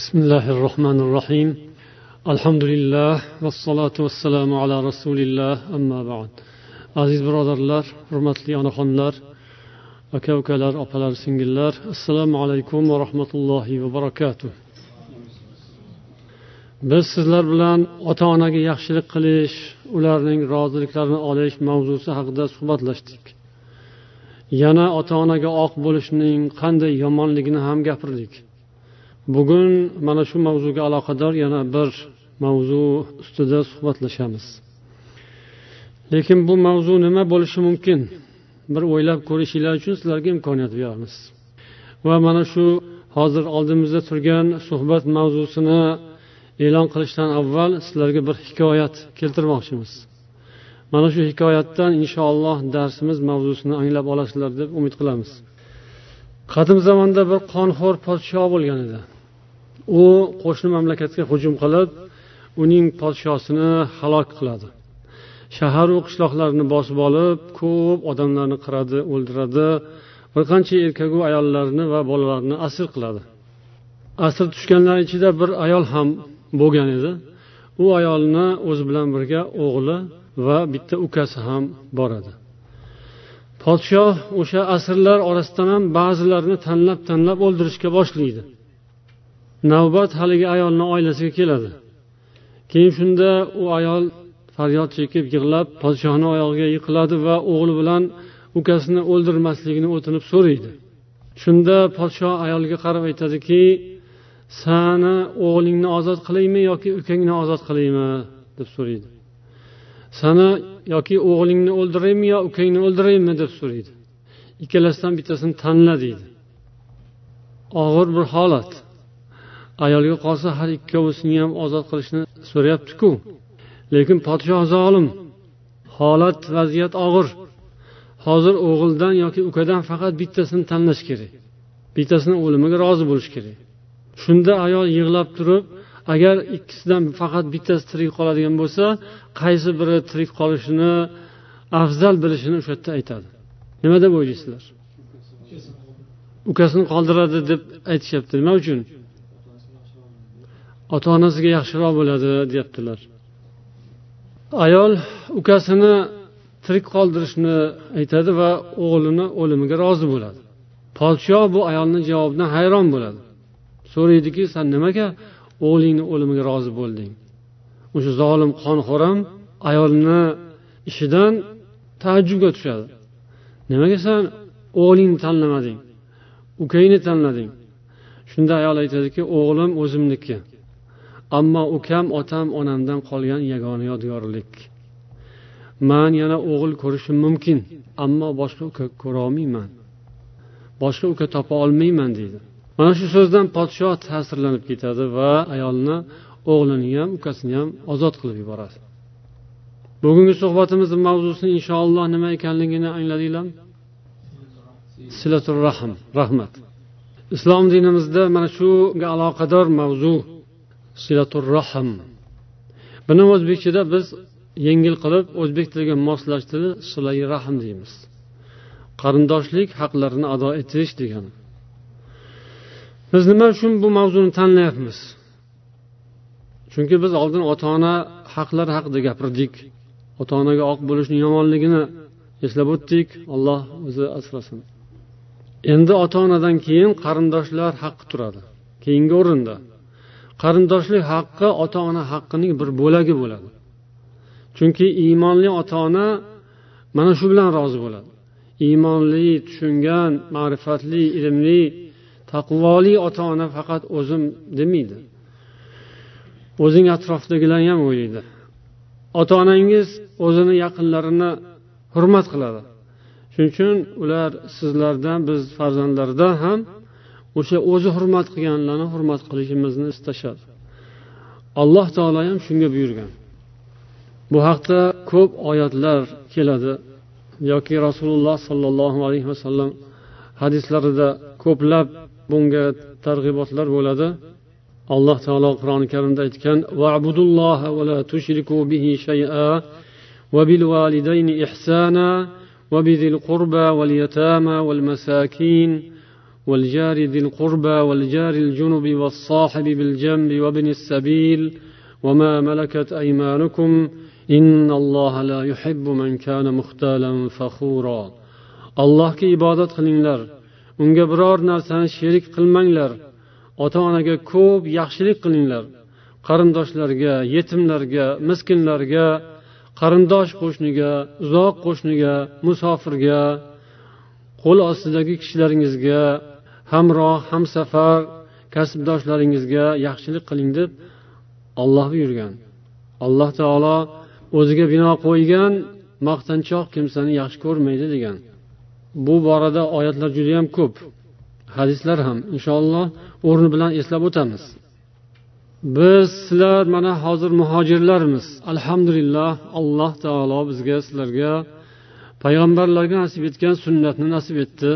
بسم الله الرحمن الرحيم الحمد لله والصلاة والسلام على رسول الله أما بعد aziz birodarlar hurmatli onaxonlar aka ukalar opalar singillar assalomu alaykum va rahmatullohi va barakatuh biz sizlar bilan ota onaga yaxshilik qilish ularning roziliklarini olish mavzusi haqida suhbatlashdik yana ota onaga oq bo'lishning qanday yomonligini ham gapirdik Bugun mana shu mavzuga aloqador yana bir mavzu ustida suhbatlashamiz. Lekin bu mavzu nima bo'lishi mumkin? Bir o'ylab ko'rishinglar uchun sizlarga imkoniyat beramiz. Va mana shu hozir oldimizda turgan suhbat mavzusini e'lon qilishdan avval sizlarga bir hikoyat keltirmoqchimiz. Mana shu hikoyatdan inshaalloh darsimiz mavzusini anglab olasizlar deb umid qilamiz. Qadim zamonda bir qonxo'r podsho bo'lgan edi. U qo'shni mamlakatga hujum qilib uning podshosini halok qiladi. Shaharu qishloqlarni bosib olib ko'p odamlarni qiradi o'ldiradi bir qancha erkaku ayollarni va bolalarni asir qiladi. Asir tushganlar ichida bir ayol ham bo'lgan edi. U ayolni o'zi bilan birga o'g'li va bitta ukasi ham bor edi. Podshoh o'sha asirlar orasidan ham ba'zilarini tanlab tanlab o'ldirishga boshlaydi. Navbat haligi ayolni oilasiga keladi. Keyin shunda u ayol faryod chekib yig'lab podshohni oyog'iga yiqiladi va o'g'li bilan ukasini o'ldirmasligini o'tinib so'raydi. Shunda podshoh ayolga qarab aytadiki sani o'g'lingni ozod qilaymi yoki ukangni ozod qilaymi? deb so'raydi. Sani yoki o'g'lingni o'ldiraymi yo ukangni o'ldiraymi? deb so'raydi. Ikkalasidan bittasini tanla deydi. Og'ir bir holat. Ayolga qolsa har ikkovisini ham ozod qilishni so'rayaptiku. Lekin podshoh zolim holat vaziyat og'ir. Hozir o'g'ildan yoki ukadan faqat bittasini tanlash kerak. Bittasini o'limiga rozi bo'lish kerak. Shunda ayol yig'lab turib agar ikkisidan faqat bittasi tirik qoladigan bo'lsa qaysi biri tirik qolishini afzal bilishini o'sha yerda aytadi. Nima deb o'ylaysizlar? Ukasini qoldiradi deb aytishyapti. Nima uchun? Ota onasiga yaxshiroq bo'ladi deyaptilar. Ayol ukasini tirik qoldirishni aytadi va o'g'lini o'limiga rozi bo'ladi. Podsho bu ayolni javobidan hayron bo'ladi. So'raydiki san nimaga o'g'lingni o'limiga rozi bo'lding? O'sha zolim qonxo'ram ayolni ishidan taajjubga tushadi. Nimaga san o'g'lingni tanlamading? Ukangni tanlading? Shunda ayol aytadiki o'g'lim o'zimniki. Ammo ukam otam onamdan qolgan yagona yodgorlik. Man yana o'g'il ko'rishim mumkin ammo boshqa uka ko'rolmayman. Boshqa uka topa olmayman deydi. Mana shu so'zdan podshoh ta'sirlanib ketadi va ayolni o'g'lini ham ukasini ham ozod qilib yuboradi. Bugungi suhbatimizni mavzusi inshaalloh nima ekanligini angladinglarmi? Silatul rahm rahmat. Islom dinimizda mana shunga aloqador mavzu silatul rahm buni o'zbekchada biz yengil qilib o'zbek tiliga moslashtirib silai rahm deymiz. Qarindoshlik haqlarini ado etish degani biz nima uchun bu mavzuni tanlayapmiz? Chunki biz oldin ota ona haqlari haqida gapirdik. Ota onaga oq bo'lishni yomonligini eslab o'tdik. Alloh o'zi asrasin. Endi ota onadan keyin qarindoshlar haqqi turadi. Keyingi o'rinda qarindoshlik haqqi ota ona haqqining bir bo'lagi bo'ladi. Chunki iymonli ota ona mana shu bilan rozi bo'ladi. Iymonli tushungan ma'rifatli ilmli taqvoli ota ona faqat o'zim demaydi. O'zing atrofdagilarni ham o'ylaydi. Ota onangiz o'zini yaqinlarini hurmat qiladi. Shuning uchun ular sizlardan biz farzandlardan ham o'sha o'zi hurmat qilganlarni hurmat qilishimizni istashadi alloh taolo ham shunga buyurgan bu haqda ko'p oyatlar keladi yoki rasululloh sollallohu alayhi vasallam hadislarida ko'plab bunga targ'ibotlar bo'ladi alloh taolo qur'oni karimda aytgan va'budulloha va la tushriku bihi shay'a va bil validayni ihsana وبذي القربى واليتامى والمساكين والجار ذي القربى والجار الجنب والصاحب بالجنب وابن السبيل وما ملكت أيمانكم إن الله لا يحب من كان مختالا فخورا allohga ibodat qilinglar unga biror narsani sherik qilmanglar ota onaga ko'p yaxshilik qilinglar qarindoshlarga yetimlarga miskinlarga qarindosh qo'shniga uzoq qo'shniga musofirga qo'l ostidagi kishilaringizga hamroh hamsafar kasbdoshlaringizga yaxshilik qiling deb olloh buyurgan. Alloh taolo o'ziga bino qo'ygan maqtanchoq kimsani yaxshi ko'rmaydi degan. Bu borada oyatlar judayam ko'p. Hadislar ham inshaalloh o'rni bilan eslab o'tamiz. Biz sizlar mana hozir muhojirlarmiz. Alhamdulillah alloh taolo bizga sizlarga payg'ambarlarga nasib etgan sunnatni nasib etdi.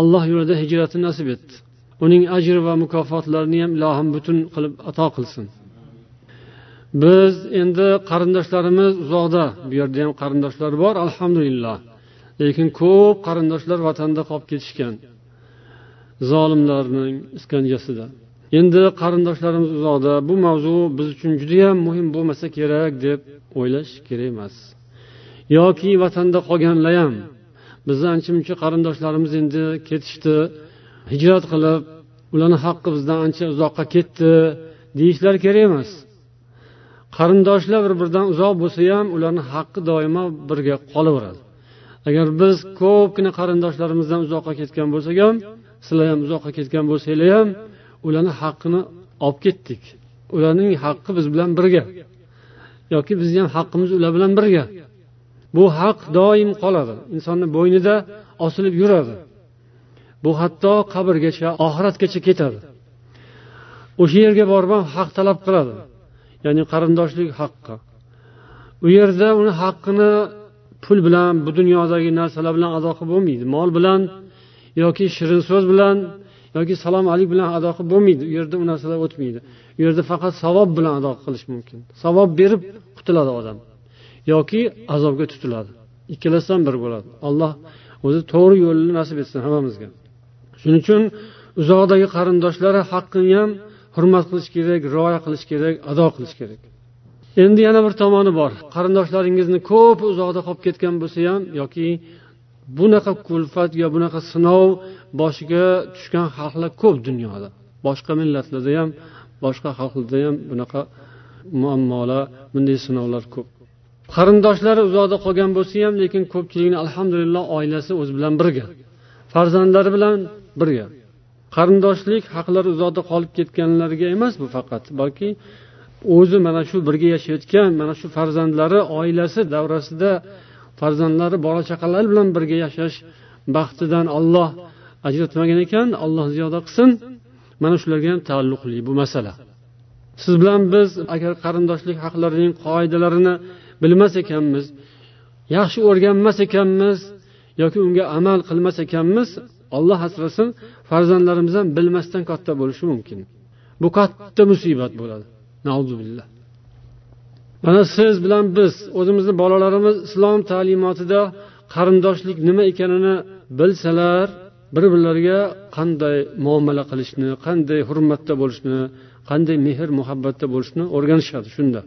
Alloh yo'lida hijratni nasib etdi uning ajri va mukofotlarini ham ilohim butun qilib ato qilsin. Biz endi qarindoshlarimiz uzoqda. Bu yerda ham qarindoshlar bor alhamdulillah. Lekin ko'p qarindoshlar vatanda qolib ketishgan. Zolimlarning iskanjasida. Endi qarindoshlarimiz uzoqda. Bu mavzu biz uchun judayam muhim bo'lmasa kerak deb o'ylash kerak emas. Yoki vatanda qolganlar ham bizni ancha muncha qarindoshlarimiz endi ketishdi. Hijrat qilib ularni haqqi bizdan ancha uzoqqa ketdi. Deyishlar kerak emas. Qarindoshlar bir biridan uzoq bo'lsa ham ularni haqqi doimo birga qolaveradi. Agar biz ko'pgina qarindoshlarimizdan uzoqqa ketgan bo'lsak ham sizlar ham uzoqqa ketgan bo'lsanglar ham ularni haqqini olib ketdik. Ularning haqqi biz bilan birga. Yoki bizni ham haqqimiz ular bilan birga. Bu haq doim qoladi. Insonni bo'ynida osilib yuradi. Bu hatto qabrgacha oxiratgacha ketadi. O'sha yerga borib ham haq talab qiladi. Ya'ni qarindoshlik haqqi. U yerda uni haqqini pul bilan bu dunyodagi narsalar bilan ado qilib bo'lmaydi. Mol bilan yoki shirin so'z bilan yoki salom alik bilan ado qilib bo'lmaydi. U yerda u narsalar o'tmaydi. U yerda faqat savob bilan ado qilish mumkin. Savob berib qutuladi odam. Yoki azobga tutiladi. Ikkalasidan bir bo'ladi. Alloh o'zi to'g'ri yo'lni nasib etsin hammamizga. Shuning uchun uzoqdagi qarindoshlari haqqini ham hurmat qilish kerak rioya qilish kerak ado qilish kerak. Endi yana bir tomoni bor. Qarindoshlaringizni ko'p uzoqda qolib ketgan bo'lsa ham yoki bunaqa kulfat yo bunaqa sinov boshiga tushgan xalqlar ko'p dunyoda. Boshqa millatlarda ham boshqa xalqlarda ham bunaqa muammolar bunday sinovlar ko'p. Qarindoshlari uzoqda qolgan bo'lsa ham lekin ko'pchilikni alhamdulillah oilasi o'zi bilan birga. Farzandlari bilan birga. Qarindoshlik haqlari uzoqda qolib ketganlarga emas bu faqat balki o'zi mana shu birga yashayotgan mana shu farzandlari oilasi davrasida farzandlari bola chaqalari bilan birga yashash baxtidan olloh ajratmagan ekan alloh ziyoda qilsin. Mana shularga ham taalluqli bu masala. Siz bilan biz agar qarindoshlik haqlarining qoidalarini bilmas ekanmiz. Yaxshi o'rganmas ekanmiz. Yoki unga amal qilmas ekanmiz. Olloh asrasin farzandlarimiz ham bilmasdan katta bo'lishi mumkin. Bu katta musibat bo'ladi. Mana siz bilan biz o'zimizni bolalarimiz islom ta'limotida qarindoshlik nima ekanini bilsalar bir birlariga qanday muomala qilishni qanday hurmatda bo'lishni qanday mehr muhabbatda bo'lishni o'rganishadi shunda.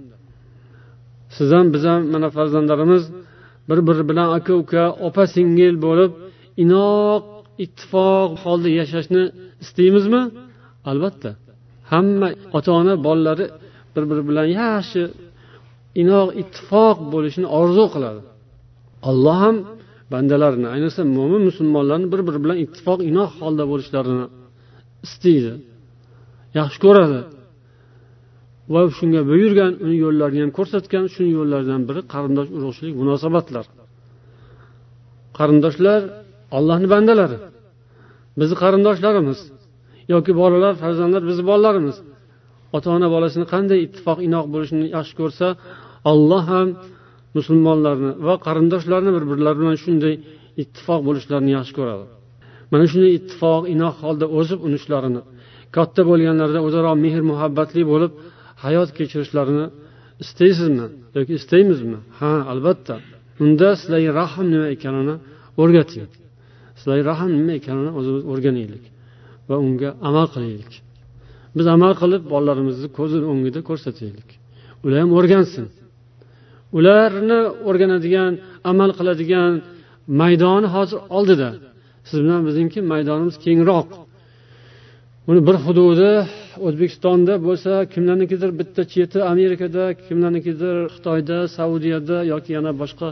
Siz ham biz ham mana farzandlarimiz bir biri bilan aka uka opa singil bo'lib inoq ittifoq holda yashashni istaymizmi? Albatta. Hamma ota ona bolalari bir biri bilan yaxshi inoq ittifoq bo'lishini orzu qiladi. Alloh ham bandalarini ayniqsa mo'min musulmonlarni bir biri bilan ittifoq inoq holda bo'lishlarini istaydi. Yaxshi ko'radi. Va shunga buyurgan uni yo'llarini ham ko'rsatgan shu yo'llardan biri qarindosh urug'chilik munosabatlar. Qarindoshlar allohni bandalari. Bizni qarindoshlarimiz yoki bolalar farzandlar bizni bolalarimiz ota ona bolasini qanday ittifoq inoq bo'lishini yaxshi ko'rsa alloh ham musulmonlarni va qarindoshlarni bir birlari bilan shunday ittifoq bo'lishlarini yaxshi ko'radi. Mana shunday ittifoq inoq holda o'sib unishlarini katta bo'lganlarida o'zaro mehr muhabbatli bo'lib hayot kechirishlarini istaysizmi yoki istaymizmi? Ha albatta. Unda silai rahm nima ekanini o'rgating. Silai rahm nima ekanini o'zimiz o'rganaylik va unga amal qilaylik. Biz amal qilib bolalarimizni ko'zini o'ngida ko'rsataylik. Ular ham o'rgansin. Ularni o'rganadigan amal qiladigan maydoni hozir oldida. Siz bilan bizningki maydonimiz kengroq. Uni bir hududi o'zbekistonda bo'lsa kimlarnikidir bitta cheti amerikada kimlarnikidir xitoyda saudiyada yoki yana boshqa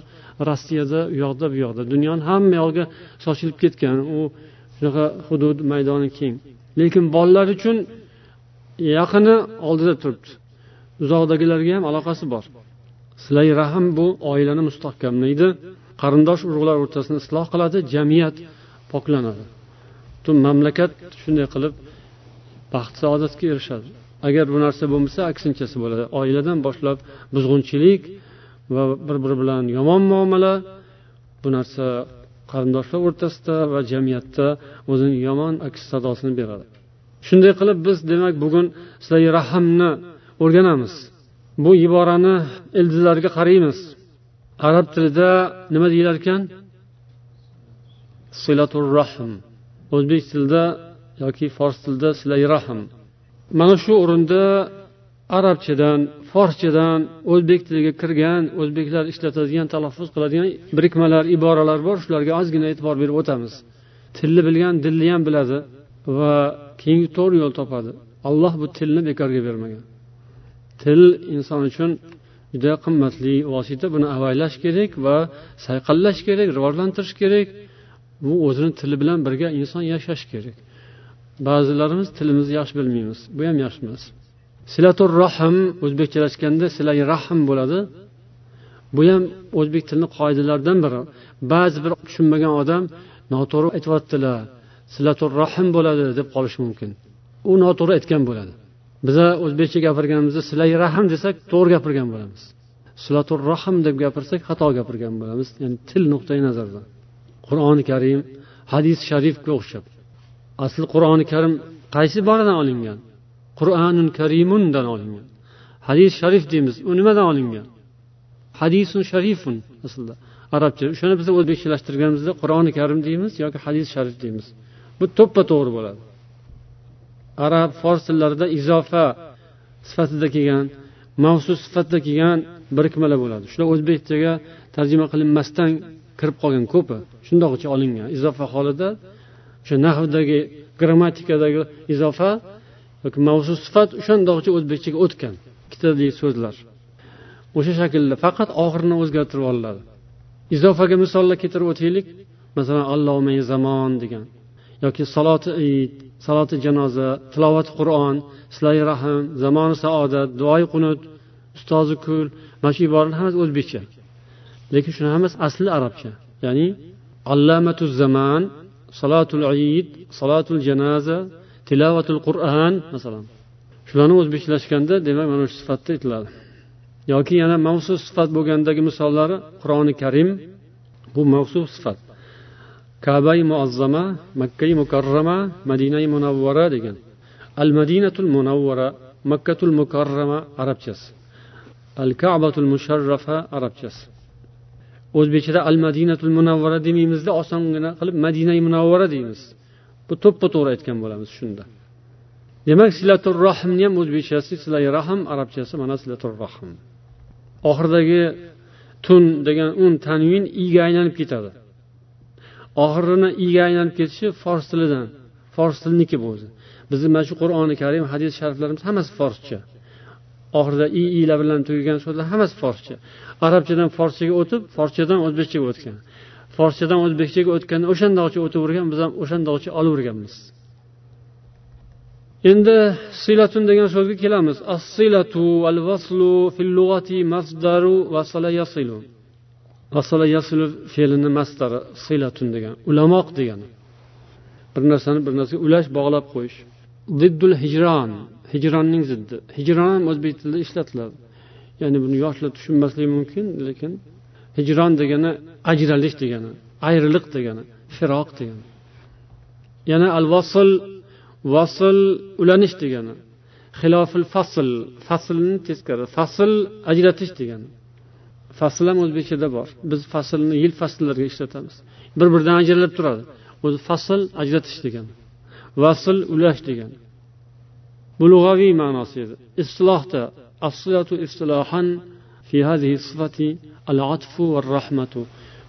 rossiyada u yoqda bu yoqda. Dunyoni hamma yog'iga sochilib ketgan u shunaqa hudud maydoni keng. Lekin bolalar uchun yaqini oldida turibdi. Uzoqdagilarga ham aloqasi bor. Silay rahm bu oilani mustahkamlaydi. Qarindosh urug'lar o'rtasini isloh qiladi jamiyat poklanadi. Butun mamlakat shunday qilib baxt saodatga erishadi. Agar bu narsa bo'lmasa aksinchasi bo'ladi. Oiladan boshlab buzg'unchilik va bir biri bilan yomon muomala bu narsa qarindoshlar o'rtasida va jamiyatda o'zini yomon aks sadosini beradi. Shunday qilib biz demak bugun sizlarga rahmni o'rganamiz. Bu iborani ildizlariga qaraymiz. Arab tilida nima deyilar ekan? Silatur rahm. O'zbek tilida yoki fors tilida silay rahm mana shu o'rinda arabchadan forschadan o'zbek tiliga kirgan o'zbeklar ishlatadigan talaffuz qiladigan birikmalar iboralar bor shularga ozgina e'tibor berib o'tamiz. Tilni bilgan dilni ham biladi va keyingi to'g'ri yo'l topadi. Alloh bu tilni bekorga bermagan. Til inson uchun juda qimmatli vosita. Buni avaylash kerak va sayqallash kerak rivojlantirish kerak. Bu o'zini tili bilan birga inson yashash kerak. Ba'zilarimiz tilimizni yaxshi bilmaymiz. Bu ham yaxshi emas. Silatur rahm o'zbekchalashganda silai rahm bo'ladi. Bu ham o'zbek tilini qoidalaridan biri. Ba'zi bir tushunmagan odam noto'g'ri aytyaptilar silatur rahm bo'ladi deb qolishi mumkin. U noto'g'ri aytgan bo'ladi. Biza o'zbekcha gapirganimizda silai rahm desak to'g'ri gapirgan bo'lamiz. Silatur rahm deb gapirsak xato gapirgan bo'lamiz. Ya'ni til nuqtai nazaridan qur'oni karim hadis sharifga o'xshab. Asli qur'oni karim qaysi boridan olingan? Qur'anun karimundan olingan. Hadis sharif deymiz u nimadan olingan? Hadisun sharifun aslida. Arabcha o'shani biz o'zbekchalashtirganimizda qur'oni karim deymiz yoki hadis sharif deymiz. Bu to'ppa to'g'ri bo'ladi. Arab fors tillarida izofa sifatida kelgan mavsus sifatida kelgan birikmalar bo'ladi. Shular o'zbekchaga tarjima qilinmasdan kirib qolgan ko'pi shundoqcha olingan. Izofa holida o'sha nahvdagi grammatikadagi izofa yoki mavzu sifat o'shandoqcha o'zbekchaga o'tgan. Ikkitadagi so'zlar. O'sha shaklda faqat oxirini o'zgartirib olinadi. Izofaga misollar keltirib o'taylik. Masalan alloma zamon degan yoki saloti id saloti janoza tilovati qur'on silai rahm zamoni saodat duoi qunut ustozi kul mana shu iboralar hammasi o'zbekcha. Lekin shuni hammasi asli arabcha. Ya'ni allamatu zaman salatul id salatul janoza tilovatul qur'on masalan. Shularni o'zbekchalashganda demak mana shu sifatda aytiladi. Yoki yana mavsus sifat bo'lgandagi misollari qur'oni karim bu mavsus sifat. Kabai muazzama makkai mukarrama madinai munavvara degan. Al madinatul munavvara makkatul mukarrama arabchasi. Al kabatul musharrafa arabchasi. O'zbekchada al madinatul munavvara demaymizda osongina qilib madinai munavvara deymiz. Bu to'ppa to'g'ri aytgan bo'lamiz shunda. Demak silatul rahmni ham o'zbekchasi silai rahm arabchasi mana silatul rahm oxiridagi tun degan un tanvin iga aylanib ketadi. Oxirini iga aylanib ketishi fors tilidan fors tiliniki bu o'zi bizni mana shu qur'oni karim hadis shariflarimiz hammasi forscha. Oxirida i ilar bilan tugagan so'zlar hammasi forscha. Arabchadan forschaga o'tib forschadan o'zbekchaga o'tgan. Forschadan o'zbekchaga o'tganda o'shandoqcha o'tavergan biz ham o'shandoqcha olaverganmiz endi silatun degan so'zga kelamiz. As silatu al vaslu fil lug'ati masdaru vasala yasilu. Vasala yasilu fe'lini masdari silatun degan ulamoq degani. Bir narsani bir narsaga ulash bog'lab qo'yish. Diddul hijron. Hijronning ziddi. Hijron ham o'zbek tilida ishlatiladi. Ya'ni buni yoshlar tushunmasligi mumkin lekin hijron degani ajralish degani ayriliq degani firoq degani. Yana al vasl vasl ulanish degani xilofil fasl faslni teskari fasl ajratish degani. Fasl ham o'zbekchada bor. Biz faslni yil fasllarga ishlatamiz. Bir biridan ajralib turadi. O'zi fasl ajratish degani vasl ulash degani. bu lug'aviy ma'nosi. Edi islohda assilatu istilohan fi hadhihi sifati al atfu va rahmatu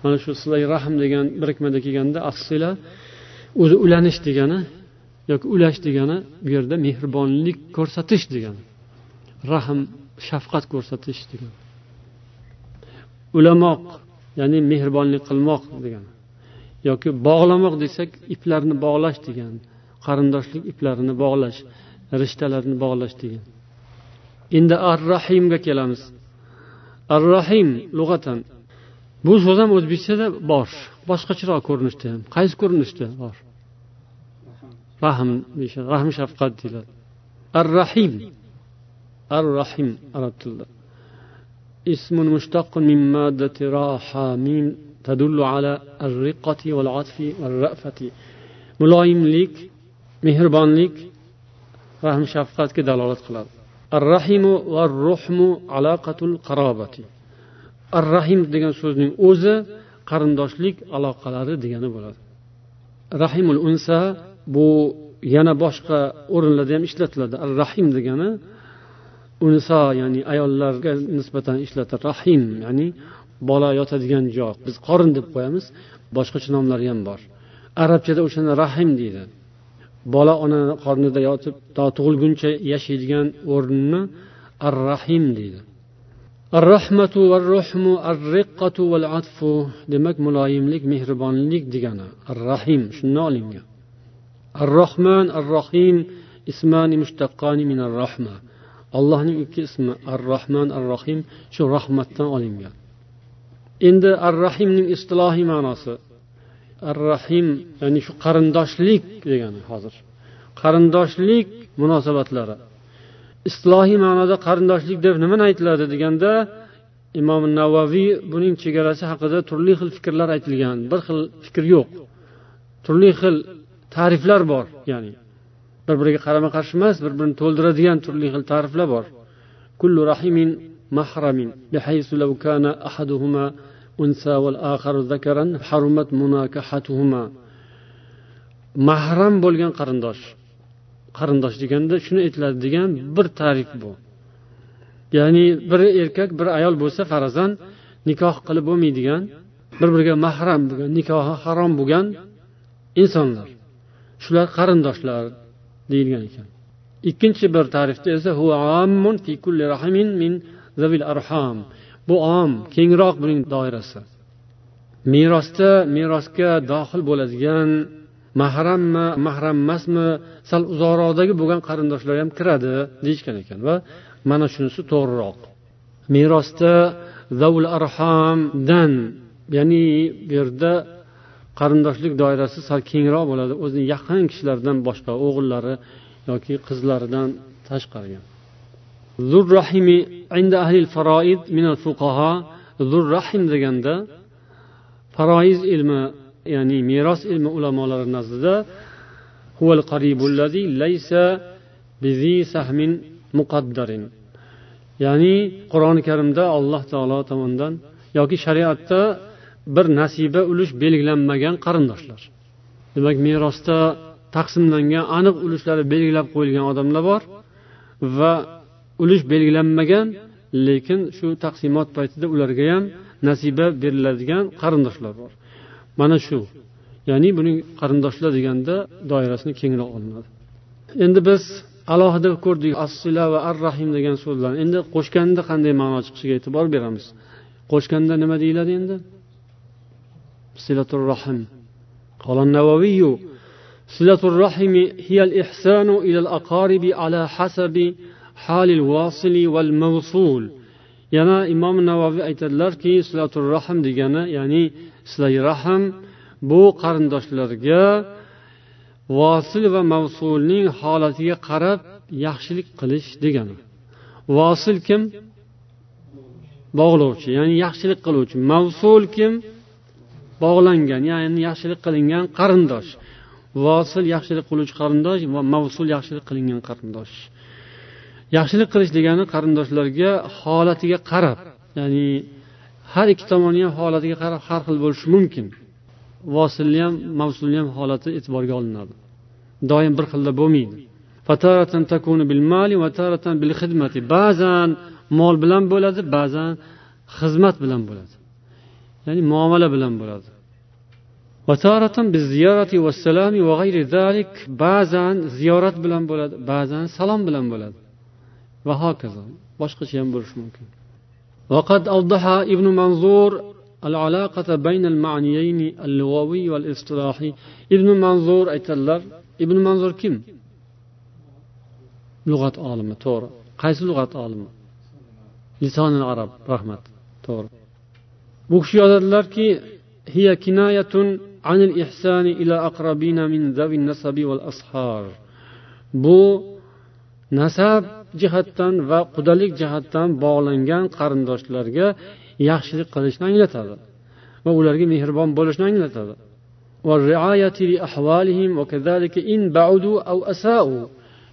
mana shu silai rahm degan birikmada kelganda assila o'zi ulanish degani yoki ulash degani bu yerda mehribonlik ko'rsatish degani. Rahm shafqat ko'rsatish degani. Ulamoq ya'ni mehribonlik qilmoq degani. Yoki bog'lamoq desak iplarni bog'lash degan qarindoshlik iplarini bog'lash. rishtalarni bog'lash degan endi ar rahimga kelamiz ar rahim lug'atan bu so'z ham o'zbekchada bor boshqacharoq ko'rinishda ham qaysi ko'rinishda bor rahm rahm shafqat deyiladi ar rahim ar rahim arab tilida اسم مشتق من مادة راحة ميم تدل على الرقة والعطف والرأفة ملايمlik mehribonlik rahm shafqatga dalolat qiladi. Ar rahimu va ruhmu aloqatul qarobati. Ar rahim degan so'zning o'zi qarindoshlik aloqalari degani bo'ladi. Rahimul unsa bu yana boshqa o'rinlarda ham ishlatiladi. Ar rahim degani unso ya'ni ayollarga nisbatan ishlatiladi. Rahim ya'ni bola yotadigan joy biz qorin deb qo'yamiz boshqacha nomlari ham bor. Arabchada o'shani rahim deydi bola ona qornida yotib to tug'ilguncha yashaydigan o'rnini ar rahim deydi. Ar rahmatu va ruhmu ar riqqatu val atfu demak muloyimlik mehribonlik degani ar rahim shundan olingan. Ar rohman ar rohim ismani mushtaqqani min ar rahma allohning ikki ismi ar rohman ar rohim shu rahmatdan olingan. Endi ar rahimning istilohiy ma'nosi ar rahim ya'ni shu qarindoshlik degani hozir qarindoshlik munosabatlari islohiy ma'noda qarindoshlik deb nimani aytiladi deganda imom navaviy buning chegarasi haqida turli xil fikrlar aytilgan bir xil fikr yo'q turli xil ta'riflar bor ya'ni bir biriga qarama qarshi emas bir birini to'ldiradigan turli xil ta'riflar bor kullu rahimin mahramin بحيث لو كان أحدهما أنثى والآخر ذكرا حرمت مناكحتهما mahram bo'lgan qarindosh qarindosh deganda shuni aytiladi degan bir ta'rif bu ya'ni bir erkak bir ayol bo'lsa farazan nikoh qilib bo'lmaydigan bir biriga mahram bo'lgan nikohi harom bo'lgan insonlar shular qarindoshlar deyilgan ekan ikkinchi bir ta'rifda esa bu om kengroq buning doirasi. Merosda merosga dohil bo'ladigan mahrammi mahram emasmi sal uzoqroqdagi bo'lgan qarindoshlar ham kiradi deyishgan ekan va mana shunisi to'g'riroq. Merosda zavul arhamdan ya'ni bu yerda qarindoshlik doirasi sal kengroq bo'ladi o'zini yaqin kishilardan boshqa o'g'illari yoki qizlaridan tashqari zurrahimi inda ahli faroid min al zur rahim deganda faroiz ilmi ya'ni meros ilmi ulamolari nazdida ya'ni qur'oni karimda alloh taolo tomonidan yoki shariatda bir nasiba ulush belgilanmagan qarindoshlar. Demak merosda taqsimlangan aniq ulushlari belgilab qo'yilgan odamlar bor va ulush belgilanmagan lekin shu taqsimot paytida ularga ham nasiba beriladigan qarindoshlar bor. Mana shu ya'ni buning qarindoshlar deganda doirasini kengroq olinadi. Endi biz alohida ko'rdik assila va ar rahim degan so'zlarni endi qo'shganda qanday ma'no chiqishiga e'tibor beramiz? Qo'shganda nima deyiladi endi? Silatul rohim silatul rohimi hiyal ihsanu ilal aqaribi ala hasabi halil vosili val mavsul yana imom navoiy aytadilarki silatul rahm degani ya'ni silay rahm bu qarindoshlarga vosil va mavsulning holatiga qarab yaxshilik qilish degani. Vosil kim? Bog'lovchi ya'ni yaxshilik qiluvchi. Mavsul kim? Bog'langan ya'ni yaxshilik qilingan qarindosh. Vosil yaxshilik qiluvchi qarindosh va mavsul yaxshilik qilingan qarindosh. Yaxshilik qilish degani qarindoshlarga holatiga qarab ya'ni har ikki tomonni ham holatiga qarab har xil bo'lishi mumkin. Vosilni ham mavsulni ham holati e'tiborga olinadi. Doim bir xilda bo'lmaydi. Ba'zan mol bilan bo'ladi ba'zan xizmat bilan bo'ladi. Ya'ni muomala bilan bo'ladi. Ba'zan ziyorat bilan bo'ladi ba'zan salom bilan bo'ladi. Hokazo boshqacha ham bo'lishi mumkin وقد أوضح ابن منظور العلاقة بين المعنيين اللغوي والاصطلاحي ابن منظور aytadilar ibn manzur kim lug'at olimi to'g'ri qaysi lug'at olimi lisonil arab rahmat to'g'ri bu kishi yozadilarki هي كناية عن الإحسان إلى أقربين من ذوي النسب والأصهار bu nasab jihatdan va qudalik jihatdan bog'langan qarindoshlarga yaxshilik qilishni anglatadi va ularga mehribon bo'lishni anglatadi.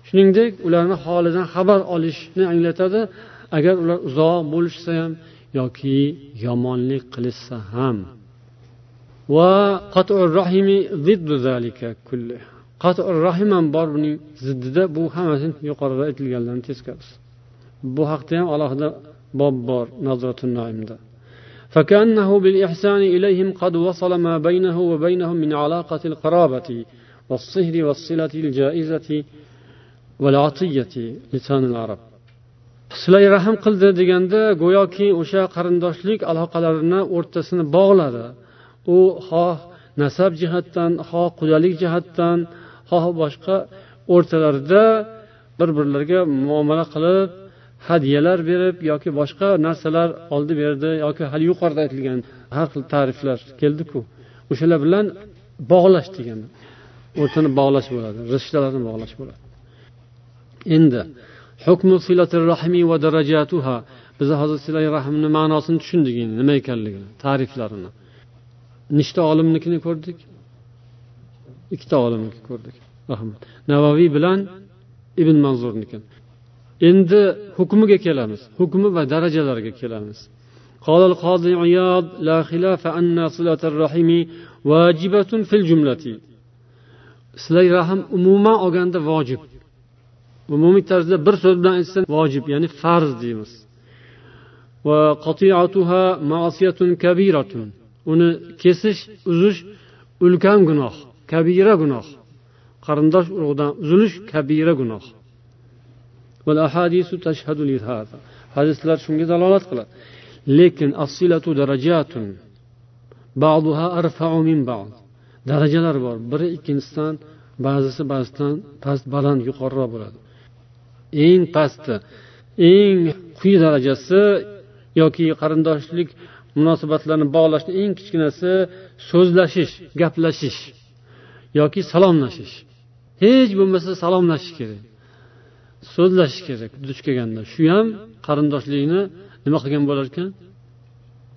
Shuningdek ularni holidan xabar olishni anglatadi. Agar ular uzoq bo'lishsa ham yoki yomonlik qilishsa ham. Va rahim ham bor buning ziddida bu hammasi yuqorida aytilganlarni teskarisi bu haqda ham alohida bob bor naimda فكأنه بالإحسان إليهم قد وصل ما بينه وبينهم من علاقة القرابة والصهر والصلة الجائزة والعطية لسان العرب silay rahm qildi deganda go'yoki o'sha qarindoshlik aloqalarini o'rtasini bog'ladi u xoh nasab jihatdan xoh qudalik jihatdan xoh boshqa o'rtalarida bir birlariga muomala qilib hadyalar berib yoki boshqa narsalar oldi berdi yoki hali yuqorida aytilgan har xil ta'riflar keldiku o'shalar bilan bog'lash degani o'rtani bog'lash bo'ladi rishtalarni bog'lash bo'ladi. Endi hukmu rahmi va darajatuha biz hozir silay rahmni ma'nosini tushundik endi nima ekanligini ta'riflarini. Nechta olimnikini ko'rdik. ikkita olimniki ko'rdik rahmat navoiy bilan ibn manzurniki endi hukmiga kelamiz hukmi va darajalariga kelamiz قال القاضي عياض لا خلاف أن صلة الرحم واجبة في الجملة silay rahm umuman olganda vojib umumiy tarzda bir so'z bilan aytsa vojib ya'ni farz deymiz uni kesish uzish ulkan gunoh Kabira gunoh. Qarindosh urug'dan uzilish kabira gunoh. Hadislar shunga dalolat qiladi. Lekin darajalar bor. Biri ikkinchisidan ba'zisi ba'zisidan past baland yuqoriroq bo'ladi. Eng pasti eng quyi darajasi yoki qarindoshlik munosabatlarni bog'lashni eng kichkinasi so'zlashish gaplashish. Yoki salomlashish. Hech bo'lmasa salomlashish kerak. So'zlashish kerak duch kelganda. Shu ham qarindoshlikni nima qilgan bo'lar ekan?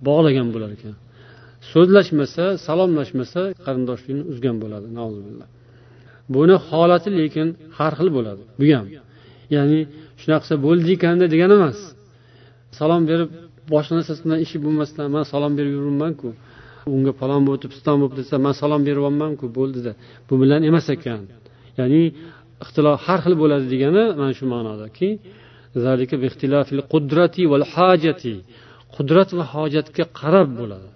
Bog'lagan bo'lar ekan. So'zlashmasa salomlashmasa qarindoshlikni uzgan bo'ladi. Buni holati lekin har xil bo'ladi. Bu ham. Ya'ni shunaqa qilsa bo'ldi ekanda degani emas. Salom berib boshqa narsasi bilan ishi bo'lmasdan man salom berib yuribmanku. Unga falon bo'libdi piston bo'libdi desa man salom beryapmanku bo'ldida bu bilan emas ekan. Ya'ni ixtilof har xil bo'ladi degani mana shu ma'nodaki qudrat va hojatga qarab bo'ladi.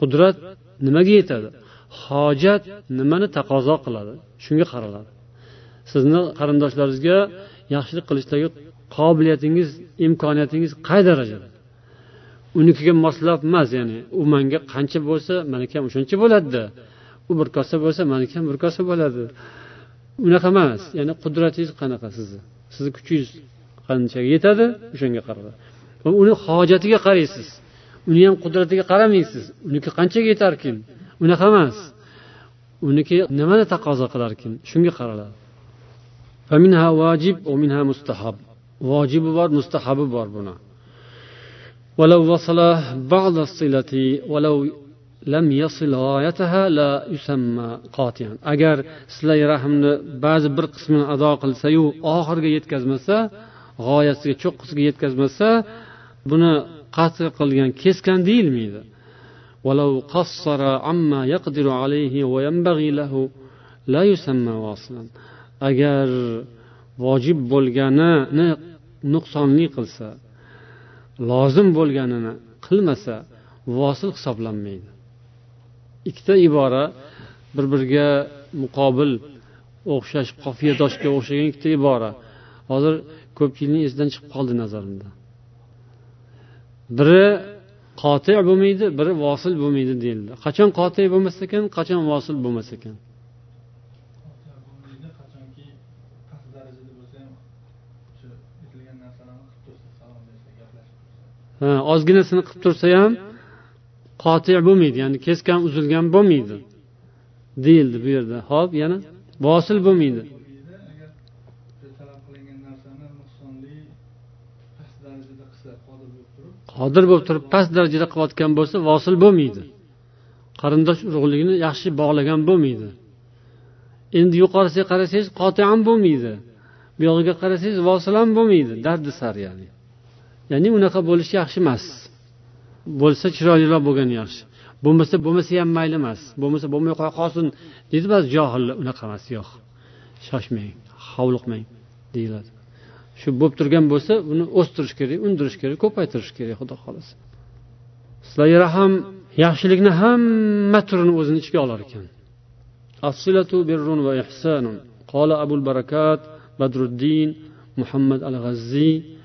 Qudrat nimaga yetadi? Hojat nimani taqozo qiladi? Shunga qaraladi. Sizni qarindoshlaringizga yaxshilik qilishdagi qobiliyatingiz imkoniyatingiz qay darajada? Unikiga moslab emas ya'ni u manga qancha bo'lsa maniki ham o'shancha bo'ladida u bir kosa bo'lsa maniki ham bir kosa bo'ladi. Unaqa emas ya'ni qudratingiz qanaqa sizni? Sizni kuchingiz qanchaga yetadi? O'shanga qarab uni hojatiga qaraysiz. Uni ham qudratiga qaramaysiz uniki qanchaga yetarkin unaqa emas. Uniki nimani taqozo qilarkin shunga qaraladi vojibi bor mustahabi bor buni. ولو وصل بعض الصلة ولو lam yasil la yusamma qotiyan agar silay rahmni ba'zi bir qismini ado qilsayu oxiriga yetkazmasa g'oyasiga cho'qqisiga yetkazmasa buni qatl qilgan kesgan deyilmaydi ولو قصر عما يقدر عليه وينبغي له la yusamma vosilan agar vojib bo'lganini nuqsonli qilsa lozim bo'lganini qilmasa vosil hisoblanmaydi. Ikkita ibora bir biriga muqobil o'xshash qofiyadoshga o'xshagan ikkita ibora. Hozir ko'pchilikni esidan chiqib qoldi nazarimda. Biri qoti bo'lmaydi biri vosil bo'lmaydi deyildi. Qachon qoti bo'lmas ekan qachon vosil bo'lmas ekan? Ozginasini qilib tursa ham qoti bo'lmaydi ya'ni keskan uzilgan bo'lmaydi deyildi bu yerda. Ho'p yana vosil bo'lmaydi. Qodir bo'lib turib past darajada qilayotgan bo'lsa vosil bo'lmaydi. Qarindosh urug'ligini yaxshi bog'lagan bo'lmaydi. Endi yuqorisiga qarasangiz qoti ham bo'lmaydi. Buyog'iga qarasangiz vosil ham bo'lmaydi. Dardisar ya'ni. ya'ni unaqa bo'lishi yaxshi emas bo'lsa chiroyliroq bo'lgani yaxshi bo'lmasa bo'lmasa ham mayli emas bo'lmasa bo'lmay qo'ya qolsin deydi ba'zi johillar unaqa emas yo'q shoshmang hovliqmang deyiladi shu bo'lib turgan bo'lsa uni o'stirish kerak undirish kerak ko'paytirish kerak xudo xohlasa sizlarga ham yaxshilikni hamma turini o'zini ichiga olar ekan قال أبو البركات بدر الدين محمد الغزي ويكون حسن العشرة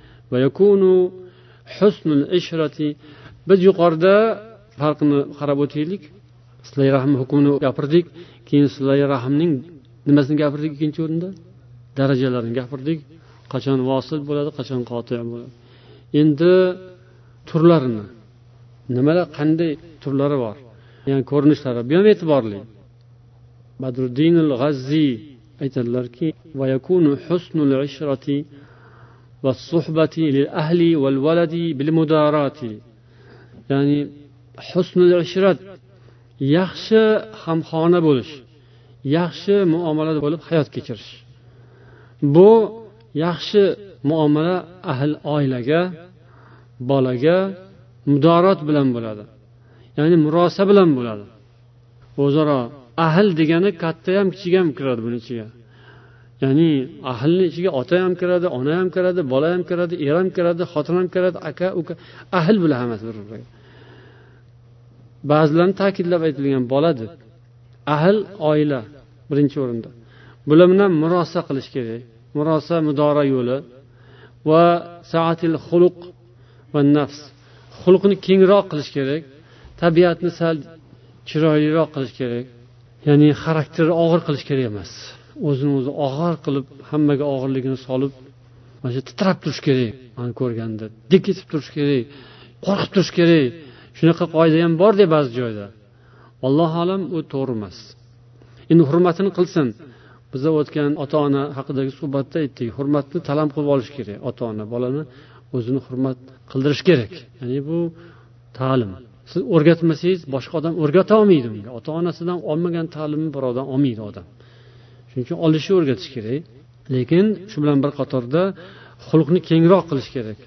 biz yuqorida farqini qarab o'taylik. Silay rahm hukmini gapirdik. Keyin silay rahmning nimasini gapirdik ikkinchi o'rinda? Darajalarini gapirdik. Qachon vosil bo'ladi qachon qoti bo'ladi. Endi turlarini. Nimalar qanday turlari bor? Ya'ni ko'rinishlari bu ham e'tiborli. Badruddin g'azziy aytadilarki والصحبة للأهل والولد بالمدارات ya'ni husnul ishrat yaxshi hamxona bo'lish yaxshi muomalada bo'lib hayot kechirish bu yaxshi muomala ahl oilaga bolaga mudorot bilan bo'ladi ya'ni murosa bilan bo'ladi o'zaro ahl degani katta ham kichik ham kiradi buni ichiga ya'ni ahlni ichiga ota ham kiradi ona ham kiradi bola ham kiradi er ham kiradi xotin ham kiradi aka uka ahl bular hammasi bir biriga ba'zilarni ta'kidlab aytilgan bola deb ahl oila birinchi o'rinda. Bular bilan murosa qilish kerak. Murosa mudora yo'li va saatil xuluq va nafs. Xulqni kengroq qilish kerak tabiatni sal chiroyliroq qilish kerak ya'ni xarakterni og'ir qilish kerak emas. O'zini o'zi og'ir qilib hammaga og'irligini solib mana shu titrab turish kerak mani ko'rganda. Dik etib turish kerak qo'rqib turish kerak. Shunaqa qoida ham borda ba'zi joyda. Allohu alam u to'g'ri emas. Endi hurmatini qilsin. Biza o'tgan ota ona haqidagi suhbatda aytdik hurmatni talab qilib olish kerak ota ona bolani o'zini hurmat qildirish kerak. Ya'ni bu ta'lim. Siz o'rgatmasangiz boshqa odam o'rgata olmaydi unga ota onasidan olmagan ta'limni birovdan olmaydi odam. Shuning uchun olishni o'rgatish kerak. Lekin shu bilan bir qatorda xulqni kengroq qilish kerak.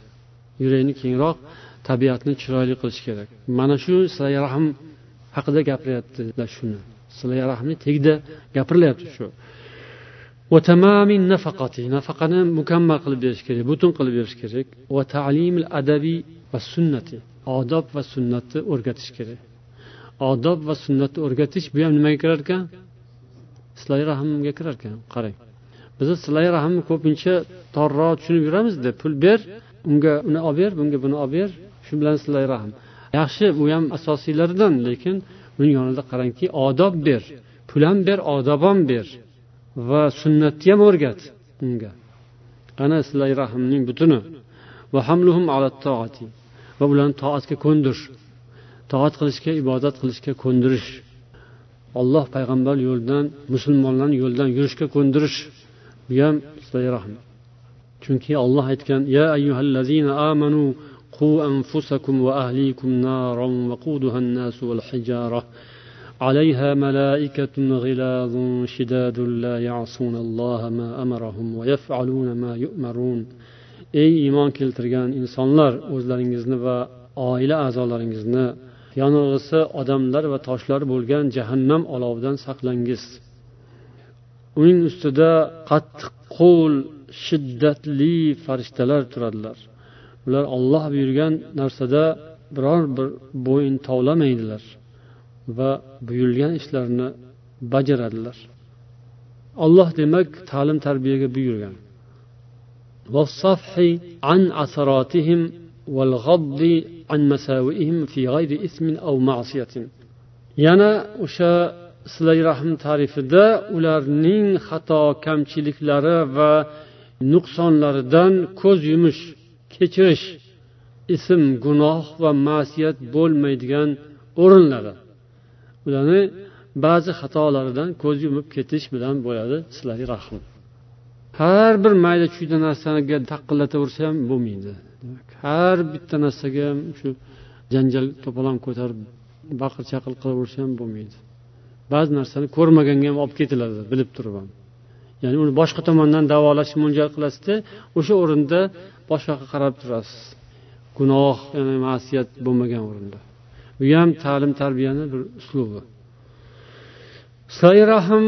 Yurakni kengroq tabiatni chiroyli qilish kerak. Mana shu silay rahm haqida gapiryaptilar shuni. Silay rahmni tagida gapirilyapti shu. Nafaqani mukammal qilib berish kerak butun qilib berish kerak. Va talimil adabi va sunnati. Odob va sunnatni o'rgatish kerak. Odob va sunnatni o'rgatish bu ham nimaga kirar ekan silay rahmga kirar ekan qarang. Biz silay rahmni ko'pincha torroq tushunib yuramizda pul ber unga uni olib ber bunga buni olib ber. Shu bilan silay rahm yaxshi bu ham asosiylaridan lekin uning yonida qarangki odob ber. Pul ham ber odob ham ber. Va sunnatni ham o'rgat unga. Ana silay rahmning butuni. Va ularni toatga ko'ndirish. Toat qilishga ibodat qilishga ko'ndirish. olloh payg'ambar yo'lidan musulmonlarni yo'lidan yurishga ko'ndirish bu ham silay rahm chunki olloh aytgan ya ayyuhallazina amanu قوا أنفسكم وأهليكم نارا وقودها الناس والحجارة عليها ملائكة غلاظ شداد لا يعصون الله ما أمرهم ويفعلون ما يؤمرون ey iymon keltirgan insonlar o'zlaringizni va oila a'zolaringizni yonilg'isi odamlar va toshlar bo'lgan jahannam olovidan saqlangiz. Uning ustida qattiq qo'l shiddatli farishtalar turadilar. Ular olloh buyurgan narsada biror bir bo'yin tovlamaydilar va buyurilgan ishlarni bajaradilar. Olloh demak ta'lim tarbiyaga buyurgan. An عن مساوئهم في غير إثم أو معصية yana o'sha silay rahm tarifida ularning xato kamchiliklari va nuqsonlaridan ko'z yumish kechirish ism gunoh va ma'siyat bo'lmaydigan o'rinlari ularni ba'zi xatolaridan ko'z yumib ketish bilan bo'ladi sizlarga rahm har bir mayda chuyda narsaga taqillataversa ham bo'lmaydi har bitta narsaga ham shu janjal to'polon ko'tarib baqir chaqir qilaversa ham bo'lmaydi. Ba'zi narsani ko'rmaganga ham olib ketiladi bilib turib ham. Ya'ni uni boshqa tomondan davolash mo'ljal qilasizda o'sha o'rinda boshqaga qarab turasiz. Gunoh ya'ni ma'siyat bo'lmagan o'rinda. Bu ham ta'lim tarbiyani bir uslubi. Rahm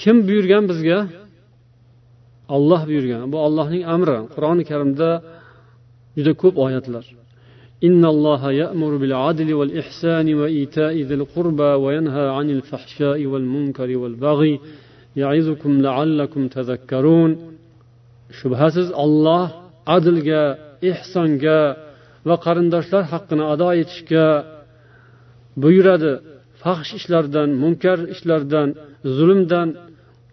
kim buyurgan bizga? Olloh buyurgan. Bu ollohning amri. Qur'oni karimda juda ko'p oyatlar إن الله يأمر بالعدل والإحسان وإيتاء ذي القربى وينهى عن الفحشاء والمنكر والبغي يعظكم لعلكم تذكرون shubhasiz olloh adlga ehsonga va qarindoshlar haqqini ado etishga buyuradi fahsh ishlardan munkar ishlardan zulmdan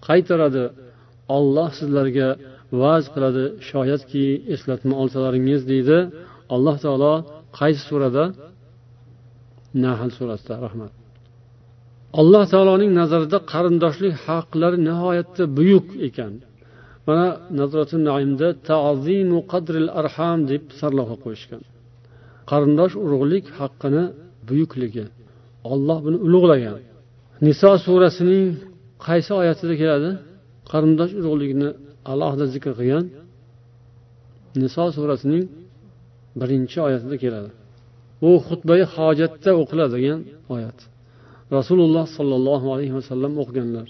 qaytaradi olloh sizlarga va'z qiladi. Shoyatki eslatma olsalaringiz deydi. Alloh taolo qaysi surada? Nahl surasida rahmat. Alloh taoloning nazarida qarindoshlik haqlari nihoyatda buyuk ekan. Mana nazrati naimda tazimu qadril arham deb sarlavha qo'yishgan. Qarindosh urug'lik haqqini buyukligi olloh buni ulug'lagan. Niso surasining qaysi oyatida keladi? Qarindosh urug'likni alohida zikr qilgan niso surasining birinchi oyatida keladi bu xutbai hojatda o'qiladigan oyat rasululloh sollallohu alayhi vasallam o'qiganlar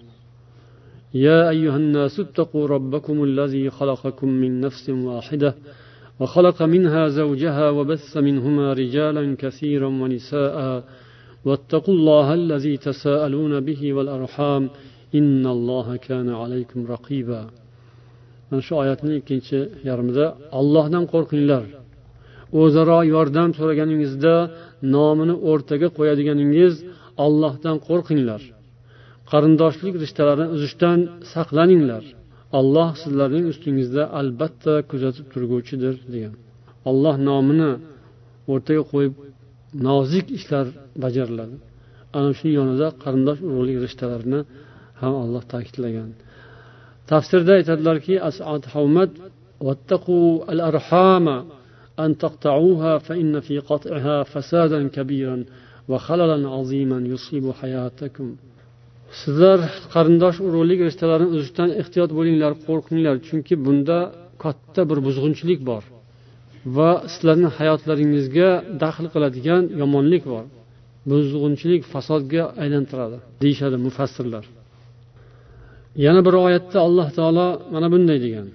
يا أيها الناس اتقوا ربكم الذي خلقكم من نفس واحدة وخلق منها زوجها وبث منهما رجالا كثيرا ونساء واتقوا الله الذي تساءلون به والأرحام إن الله كان عليكم رقيبا. Mana shu oyatni ikkinchi yarmida ollohdan qo'rqinglar. O'zaro yordam so'raganingizda nomini o'rtaga qo'yadiganingiz ollohdan qo'rqinglar. Qarindoshlik rishtalarini uzishdan saqlaninglar. Olloh sizlarning ustingizda albatta kuzatib turguvchidir degan. Olloh nomini o'rtaga qo'yib nozik ishlar bajariladi. Ana shu yonida qarindosh urug'lik rishtalarini ham olloh ta'kidlagan. tafsirda aytadilarki asad havmat واتقوا الأرحام أن تقطعوها فإن في قطعها فسادا كبيرا وخللا عظيما يصيب حياتكم sizlar qarindosh urug'lik rishtalarini uzishdan ehtiyot bo'linglar qo'rqinglar chunki bunda katta bir buzg'unchilik bor va sizlarni hayotlaringizga daxl qiladigan yomonlik bor buzg'unchilik fasodga aylantiradi deyishadi mufassirlar yana bir oyatda alloh taolo mana bunday degan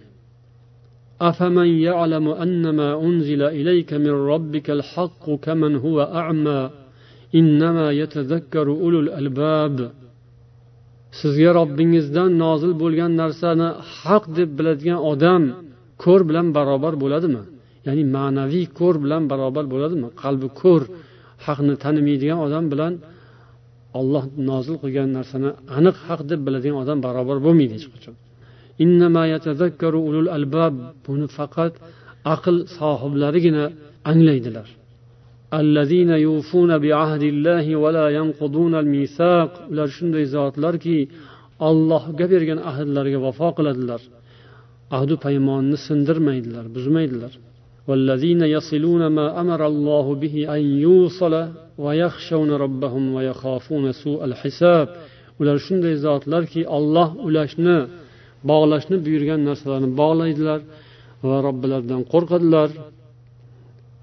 أفمن يعلم أن ما أنزل إليك من ربك الحق كمن هو أعمى إنما يتذكر أولو الألباب sizga robbingizdan nozil bo'lgan narsani haq deb biladigan odam ko'r bilan barobar bo'ladimi ya'ni ma'naviy ko'r bilan barobar bo'ladimi qalbi ko'r haqni tanimaydigan odam bilan olloh nozil qilgan narsani aniq haq deb biladigan odam barobar bo'lmaydi hech qachon. Buni faqat aql sohiblarigina anglaydilar. Ular shunday zotlarki ollohga bergan ahdlariga vafo qiladilar. Ahdu paymonni sindirmaydilar buzmaydilar. والذين يصلون ما أمر الله به أن يوصل ويخشون ربهم ويخافون سوء الحساب ular shunday zotlarki olloh ulashni bog'lashni buyurgan narsalarni bog'laydilar va robbilaridan qo'rqadilar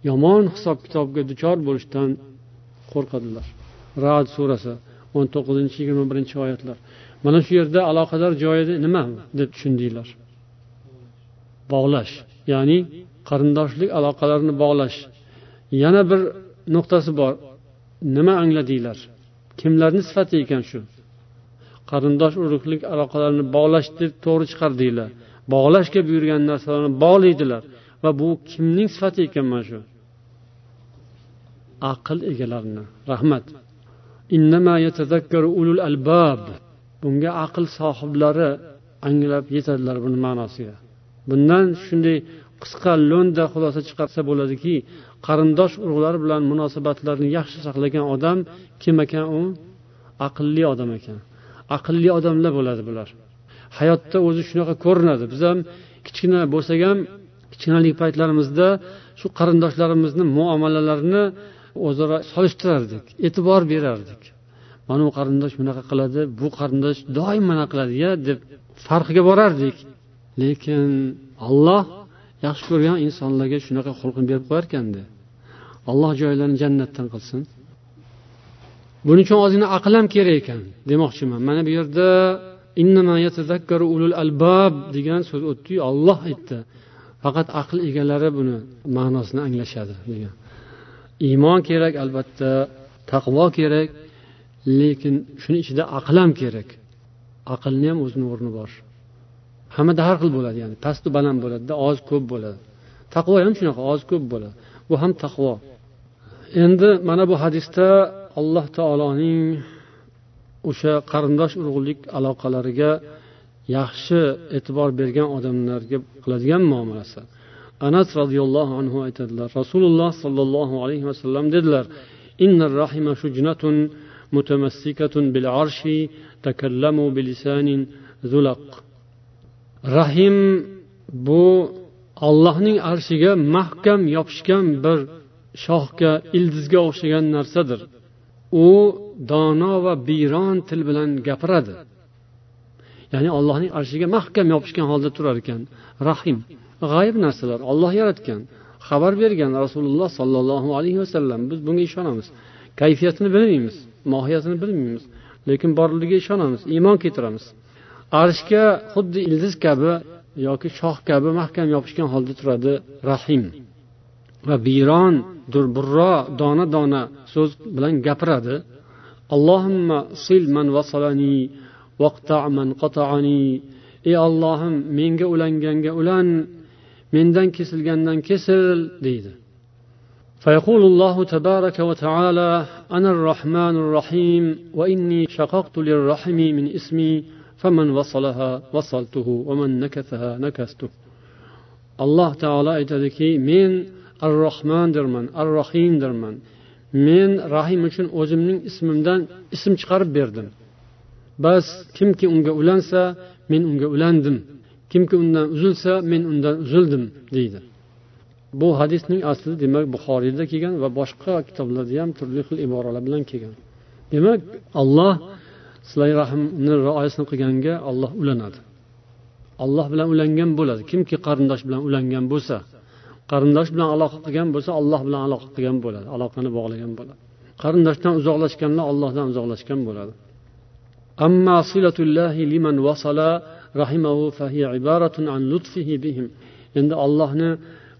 yomon hisob kitobga duchor bo'lishdan qo'rqadilar rad surasi o'n to'qqizinchi yigirma birinchi oyatlar mana shu yerda aloqador joyida nima deb tushundinglar bog'lash ya'ni qarindoshlik aloqalarini bog'lash. Yana bir nuqtasi bor. Nima angladinglar? Kimlarni sifati ekan shu? Qarindosh urug'lik aloqalarini bog'lash deb to'g'ri chiqardinglar. Bog'lashga buyurgan narsalarni bog'laydilar. Va bu kimning sifati ekan mana shu? Aql egalarini. Rahmat. Bunga aql sohiblari anglab yetadilar buni ma'nosiga. Bundan shunday qisqa lo'nda xulosa chiqarsa bo'ladiki qarindosh urug'lar bilan munosabatlarni yaxshi saqlagan odam kim ekan u? Aqlli odam ekan. Aqlli odamlar bo'ladi bular. Hayotda o'zi shunaqa ko'rinadi. Biz ham kichkina bo'lsak ham kichkinalik paytlarimizda shu qarindoshlarimizni muomalalarini o'zaro solishtirardik e'tibor berardik. Mana bu qarindosh bunaqa qiladi bu qarindosh doim mana qiladi ya deb farqiga borardik. Lekin olloh yaxshi ko'rgan insonlarga shunaqa xulqini berib qo'yarkanda alloh joylarini jannatdan qilsin. Buning uchun ozgina aql ham kerak ekan demoqchiman. Mana bu yerda ulul albab degan so'z o'tdiyu olloh aytdi. Faqat aql egalari buni ma'nosini anglashadi degan. Iymon kerak albatta. Taqvo kerak lekin shuni ichida aql ham kerak. Aqlni ham o'zini o'rni bor. Hammada har xil bo'ladi ya'ni pastu baland bo'ladida oz ko'p bo'ladi. Taqvo ham shunaqa oz ko'p bo'ladi. Bu ham taqvo. Endi mana bu hadisda alloh taoloning o'sha qarindosh urug'lik aloqalariga yaxshi e'tibor bergan odamlarga qiladigan muomalasi. Anas roziyallohu anhu aytadilar rasululloh sollallohu alayhi vasallam dedilar rahima shujnatun mutamassikatun bil arshi takallamu bilisanin zulaq. Rahim bu allohning arshiga mahkam yopishgan bir shoxga ildizga o'xshagan narsadir. U dono va biyron til bilan gapiradi. Ya'ni allohning arshiga mahkam yopishgan holda turar ekan. Rahim g'ayib narsalar olloh yaratgan xabar bergan rasululloh sollallohu alayhi vasallam biz bunga ishonamiz. Kayfiyatini bilmaymiz mohiyatini bilmaymiz lekin borligiga ishonamiz iymon keltiramiz. arshga xuddi ildiz kabi yoki shox kabi mahkam yopishgan holda turadi rahim va biyron durburro dona dona so'z bilan gapiradi allohimma sil man vasalani vaqta man qata'ani ey ollohim menga ulanganga ulan mendan kesilgandan kesil deydi فيقول الله تبارك وتعالى أنا الرحمن الرحيم وإني شققت للرحم من اسمي فمن وصلها وصلته ومن نكثها نكثته alloh taolo aytadiki men ar rohmandirman ar rohimdirman men rahim uchun o'zimning ismimdan ism chiqarib berdim bas kimki unga ulansa men unga ulandim kimki undan uzilsa men undan uzildim deydi bu hadisning asli demak buxoriyda kelgan va boshqa kitoblarda ham turli xil iboralar bilan kelgan demak olloh silay rahmni rioyasini qilganga olloh ulanadi olloh bilan ulangan bo'ladi kimki qarindosh bilan ulangan bo'lsa qarindosh bilan aloqa qilgan bo'lsa olloh bilan aloqa qilgan bo'ladi aloqani bog'lagan bo'ladi qarindoshdan uzoqlashganlar ollohdan uzoqlashgan bo'ladi أما صلة الله لمن وصل رحمه فهي عبارة عن لطفه بهم endi ollohni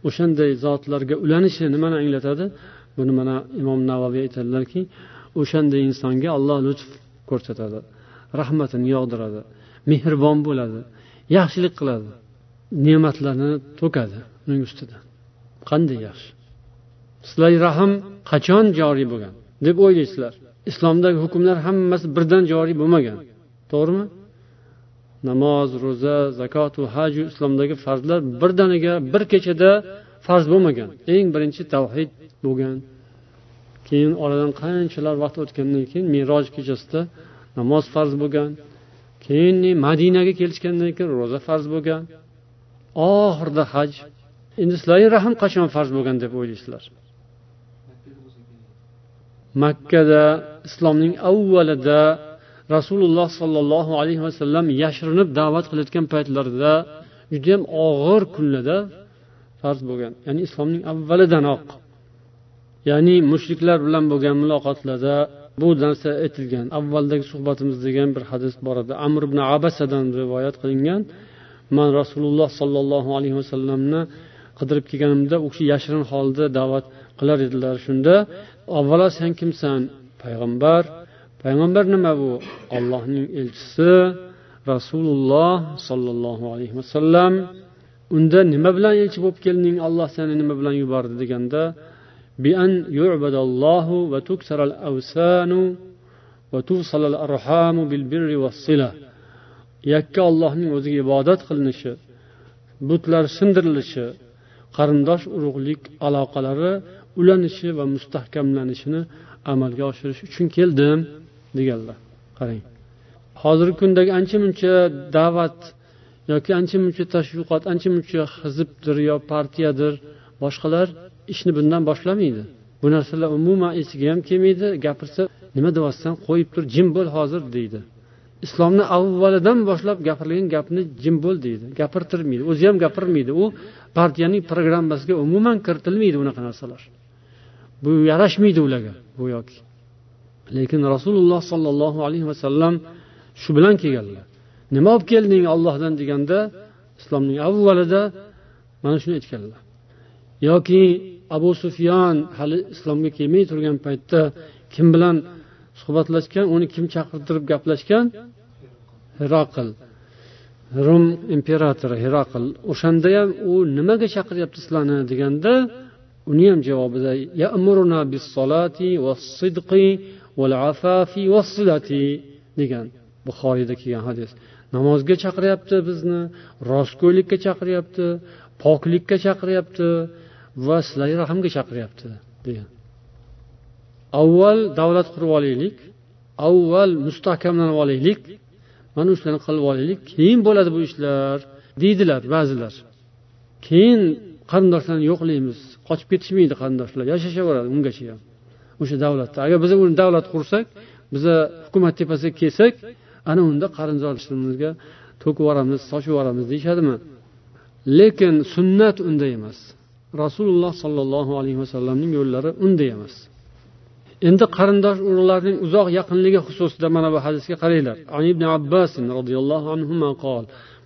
o'shanday zotlarga ulanishi nimani anglatadi buni mana imom navoiy aytadilarki o'shanday insonga olloh lutf ko'rsatadi. Rahmatini yog'diradi. Mehribon bo'ladi. Yaxshilik qiladi. Ne'matlarni to'kadi uning ustidan. Qanday yaxshi? Sizlar rahm qachon joriy bo'lgan? deb o'ylaysizlar. Islomdagi hukmlar hammasi birdan joriy bo'lmagan. To'g'rimi? Namoz ro'za zakotu haju islomdagi farzlar birdaniga bir kechada farz bo'lmagan. Eng birinchi tavhid bo'lgan. Keyin oradan qanchalar vaqt o'tgandan keyin meroj kechasida namoz farz bo'lgan keyin madinaga kelishgandan keyin ro'za farz bo'lgan oxirida haj. Endi sizlarga rahm qachon farz bo'lgan deb o'ylaysizlar? Makkada islomning avvalida rasululloh sollallohu alayhi vasallam yashirinib da'vat qilayotgan paytlarida judayam og'ir kunlarda farz bo'lgan. Ya'ni islomning avvalidanoq. Ya'ni mushriklar bilan bo'lgan muloqotlarda bu narsa aytilgan. Avvaldagi suhbatimizda degan bir hadis bor edi. Amr ibn abasadan rivoyat qilingan. Man rasululloh sollallohu alayhi vasallamni qidirib kelganimda u kishi yashirin holda da'vat qilar edilar. Shunda avvalo sen kimsan payg'ambar? Payg'ambar nima bu? Ollohning elchisi rasululloh sollallohu alayhi vasallam. Unda nima bilan elchi bo'lib kelding? Olloh seni nima bilan yubordi? deganda بأن يعبد الله وتكسر الأوثان وتوصل الأرحام بالبر والصلة yakka ollohning o'ziga ibodat qilinishi butlar sindirilishi qarindosh urug'lik aloqalari ulanishi va mustahkamlanishini amalga oshirish uchun keldim deganlar qarang hozirgi kundagi ancha muncha da'vat yoki ancha muncha tashviqot ancha muncha hizbdir yo partiyadir boshqalar ishni bundan boshlamaydi. Bu narsalar umuman esiga ham kelmaydi. Gapirsa nima deyapsan? Qo'yib tur jim bo'l hozir deydi. Islomni avvalidan boshlab gapirilgan gapni jim bo'l deydi. Gapirtirmaydi. O'zi ham gapirmaydi. U partiyaning programmasiga umuman kiritilmaydi unaqa narsalar. Bu yarashmaydi ularga go'yoki. Lekin rasululloh sollallohu alayhi vasallam shu bilan kelganlar. Nima olib kelding ollohdan deganda islomning avvalida mana shuni aytganlar. Yoki abu sufyon hali islomga kelmay turgan paytda kim bilan suhbatlashgan uni kim chaqirtirib gaplashgan? Hiroqil rum imperatori hiroqil o'shanda ham u nimaga chaqiryapti sizlarni? deganda uni ham javobida degan buxoriyda kelgan hadis. Namozga chaqiryapti bizni rostgo'ylikka chaqiryapti poklikka chaqiryapti va sizlarni rahmga chaqiryapti degan. Avval davlat qurib olaylik avval mustahkamlanib olaylik mana shularni qilib olaylik keyin bo'ladi bu ishlar deydilar ba'zilar. Keyin qarindoshlarni yo'qlaymiz qochib ketishmaydi qarindoshlar yashashaveradi ungacha ham. O'sha davlatda. Agar biz uni davlat qursak biza hukumat tepasiga kelsak ana unda qarindoshlarimizga to'kib yuboramiz sochib yuboramiz deyishadimi? Lekin sunnat unday emas. rasululloh sollallohu alayhi vasallamning yo'llari unday emas endi qarindosh urug'larning uzoq yaqinligi xususida mana bu hadisga qaranglar an ibn abbas roziyallohu anhu qol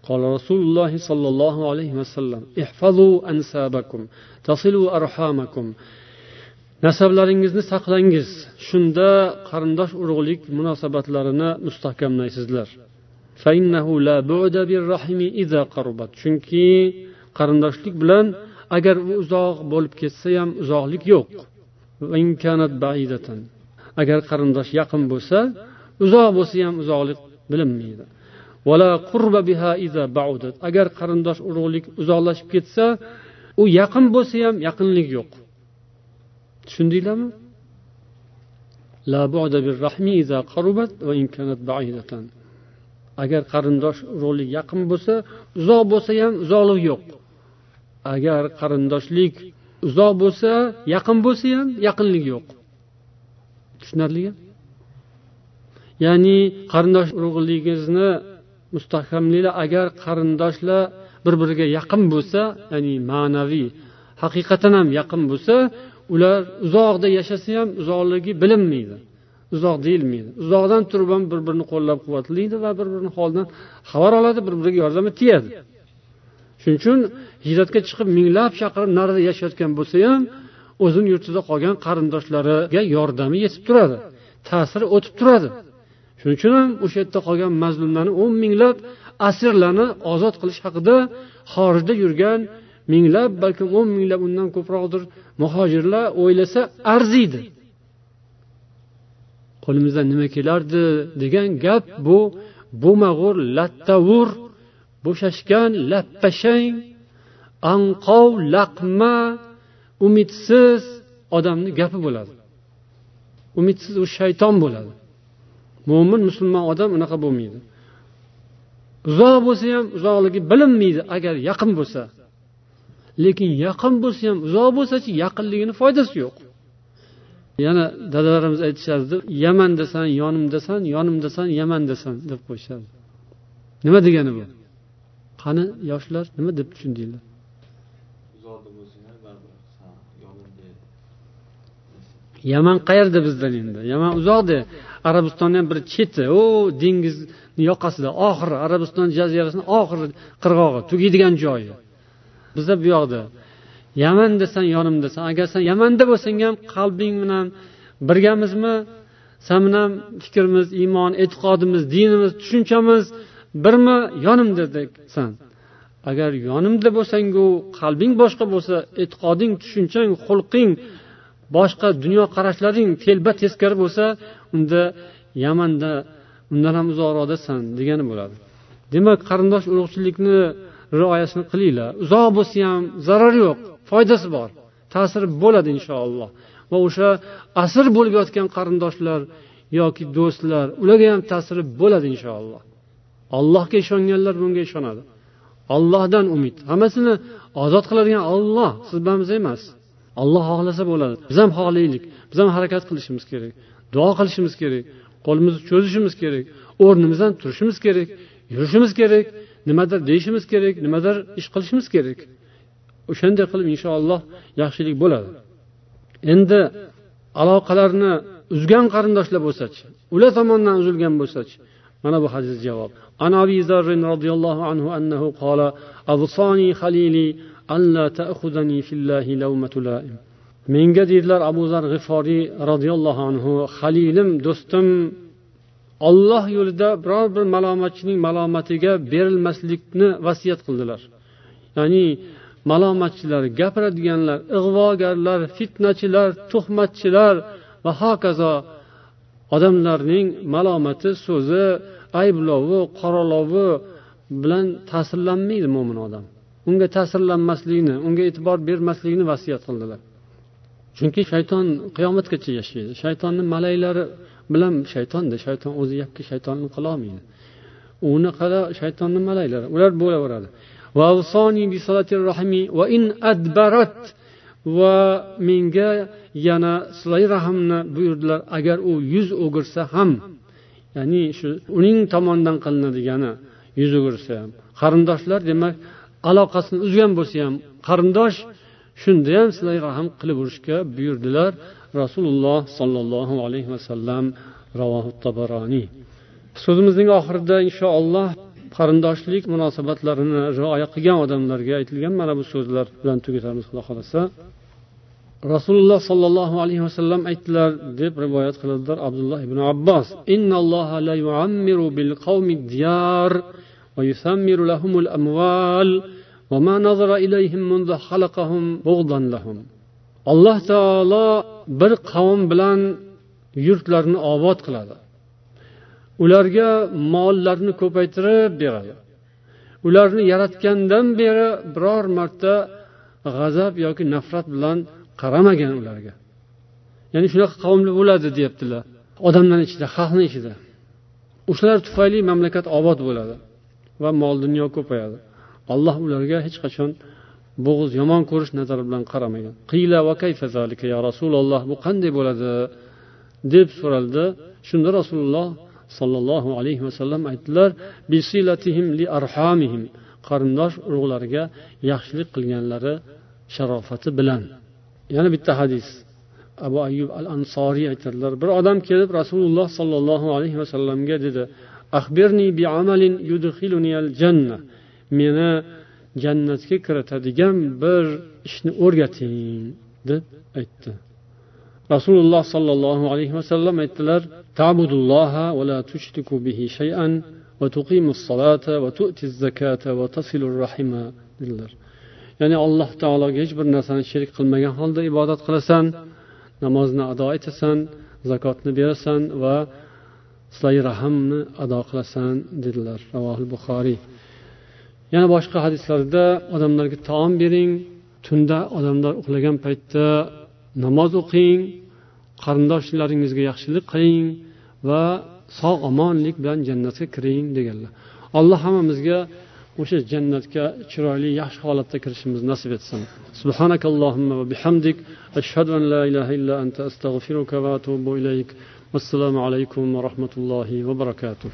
قال رسول الله صلى الله عليه وسلم احفظوا أنسابكم تصلوا أرحامكم nasablaringizni saqlangiz shunda qarindosh urug'lik munosabatlarini mustahkamlaysizlar chunki qarindoshlik bilan agar u uzoq bo'lib ketsa ham uzoqlik yo'q. Agar qarindosh yaqin bo'lsa uzoq bo'lsa ham uzoqlik bilinmaydi. Agar qarindosh urug'lik uzoqlashib ketsa u yaqin bo'lsa ham yaqinlik yo'q. Tushundinglarmi? Agar qarindosh urug'lik yaqin bo'lsa uzoq bo'lsa ham uzoqlik yo'q. Agar qarindoshlik uzoq bo'lsa yaqin bo'lsa ham yaqinlik yo'q. Tushunarlimi ya'ni qarindosh urug'ligingizni mustahkamlanglar agar qarindoshlar bir biriga yaqin bo'lsa ya'ni ma'naviy haqiqatan ham yaqin bo'lsa ular uzoqda yashasa ham uzoqligi bilinmaydi. Uzoq deyilmaydi. Uzoqdan turib ham bir birini qo'llab quvvatlaydi va bir birini holidan xabar oladi bir biriga yordam tegadi shuning uchun hijratga chiqib minglab chaqirim narida yashayotgan bo'lsa ham o'zini yurtida qolgan qarindoshlariga yordami yetib turadi ta'siri o'tib turadi. Shuning uchun ham o'sha yerda qolgan mazlumlarni o'n minglab asirlarni ozod qilish haqida xorijda yurgan minglab balkim o'n minglab undan ko'proqdir muhojirlar o'ylasa arziydi. Qo'limizdan nima kelardi degan gap bu bo'mag'ur lattavur bo'shashgan lappashang anqov laqma umidsiz odamni gapi bo'ladi. Umidsiz u shayton bo'ladi. Mo'min musulmon odam unaqa bo'lmaydi. Uzoq bo'lsa ham uzoqligi bilinmaydi agar yaqin bo'lsa. Lekin yaqin bo'lsa ham uzoq bo'lsachi yaqinligini foydasi yo'q. Yana dadalarimiz aytishardi yaman desan yonimdasan yonimdasan yamandasan deb qo'yishadi. Nima degani bu? Qani yoshlar nima deb tushundinglar? Yaman qayerda bizdan endi? Yaman uzoqda arabistonni ham bir cheti u dengizni yoqasida. Oxiri arabiston jazirasini oxiri qirg'og'i tugaydigan joyi. Biza bu yoqda. Yaman desan yonimdasan agar sen yamanda bo'lsang ham qalbing bilan birgamizmi? San bilan fikrimiz iymon e'tiqodimiz dinimiz tushunchamiz birmi yonimdasan agar yonimda bo'lsangu qalbing boshqa bo'lsa e'tiqoding tushunchang xulqing boshqa dunyoqarashlaring telba teskari bo'lsa unda yamanda undan ham uzoqroqdasan degani bo'ladi. Demak qarindosh urug'chilikni rioyasini qilinglar. Uzoq bo'lsa ham zarari yo'q foydasi bor ta'siri bo'ladi inshaalloh. Va o'sha asr bo'lib yotgan qarindoshlar yoki do'stlar ularga ham ta'siri bo'ladi inshaalloh. Allohga ishonganlar bunga ishonadi. Ollohdan umid. Hammasini ozod qiladigan olloh siz bilan biz emas. Olloh xohlasa bo'ladi. Biz ham xohlaylik. Biz ham harakat qilishimiz kerak. Duo qilishimiz kerak. Qo'limizni cho'zishimiz kerak. O'rnimizdan turishimiz kerak. Yurishimiz kerak. Nimadir deyishimiz kerak. Nimadir ish qilishimiz kerak. O'shanday qilib inshaalloh yaxshilik bo'ladi. Endi aloqalarni uzgan qarindoshlar bo'lsachi ular tomonidan uzilgan bo'lsachi mana bu hadis javob. An abi zarrin anhu annahu qola avsoni halili alla ta'khudani fillahi lawmatu laim menga deydilar abu zar g'iforiy roziyallohu anhu halilim do'stim olloh yo'lida biror bir malomatchining malomatiga berilmaslikni vasiyat qildilar. Ya'ni malomatchilar gapiradiganlar ig'vogarlar fitnachilar tuhmatchilar va hokazo odamlarning malomati so'zi ayblovi qoralovi bilan ta'sirlanmaydi mo'min odam. Unga ta'sirlanmaslikni unga e'tibor bermaslikni vasiyat qildilar. Chunki shayton qiyomatgacha yashaydi. Shaytonni malaylari bilan shaytonda shayton o'zi yakka shaytonni qilolmaydi unaqada shaytonni malaylari ular bo'laveradi. Va menga yana silay rahmni buyurdilar agar u yuz o'girsa ham. Ya'ni shu uning tomonidan qilinadigani yuz o'girsa ham. Qarindoshlar demak aloqasini uzgan bo'lsa ham qarindosh shunda ham silay rahm qilib urishga buyurdilar. Rasululloh sollallohu alayhi vasallam ravohi tabaroniy so'zimizning oxirida inshaalloh qarindoshlik munosabatlarini rioya qilgan odamlarga aytilgan mana bu so'zlar bilan tugatamiz xudo xohlasa. rasululloh sollallohu alayhi vasallam aytdilar deb rivoyat qiladilar abdulloh ibn abbos la yuammiru bil qawmi diyar va yusammiru lahumul amval وما نظر إليهم منذ خلقهم بغضا لهم alloh taolo bir qavm bilan yurtlarni obod qiladi ularga mollarni ko'paytirib beradi ularni yaratgandan beri biror marta g'azab yoki nafrat bilan qaramagan ularga. Ya'ni shunaqa qavmlar bo'ladi deyaptilar. Odamlarni ichida xalqni ichida. O'shalar tufayli mamlakat obod bo'ladi va mol dunyo ko'payadi. Alloh ularga hech qachon bo'g'iz yomon ko'rish nazari bilan qaramagan. Qiyla va kayfazalika ya rasululloh bu qanday bo'ladi? deb so'raldi. Shunda rasululloh sollallohu alayhi vasallam aytdilar li arhamihim. Qarindosh urug'lariga yaxshilik qilganlari sharofati bilan. Yana bitta hadis. Abu ayyub al ansoriy aytadilar. Bir odam kelib rasululloh sollallohu alayhi vasallamga dedi axbirni bi amalin yudkhiluni al janna meni jannatga kiritadigan bir ishni o'rgating deb aytdi. Rasululloh sollallohu alayhi vasallam aytdilar ta'budulloha va la tushriku bihi shay'an va tuqimus solata va tu'tiz zakata va tasilur rahima dedilar. Ya'ni alloh taologa hech bir narsani sherik qilmagan holda ibodat qilasan namozni ado etasan zakotni berasan va silai rahmni ado qilasan dedilar. Ravohil buxoriy. Yana boshqa hadislarda odamlarga taom bering tunda odamlar uxlagan paytda namoz o'qing qarindoshlaringizga yaxshilik qiling va sog' omonlik bilan jannatga kiring deganlar. Alloh hammamizga o'sha jannatga chiroyli yaxshi holatda kirishimiz nasib etsin. سبحانك اللهم وبحمدك أشهد أن لا إله إلا أنت أستغفرك وأتوب إليك والسلام عليكم ورحمة الله وبركاته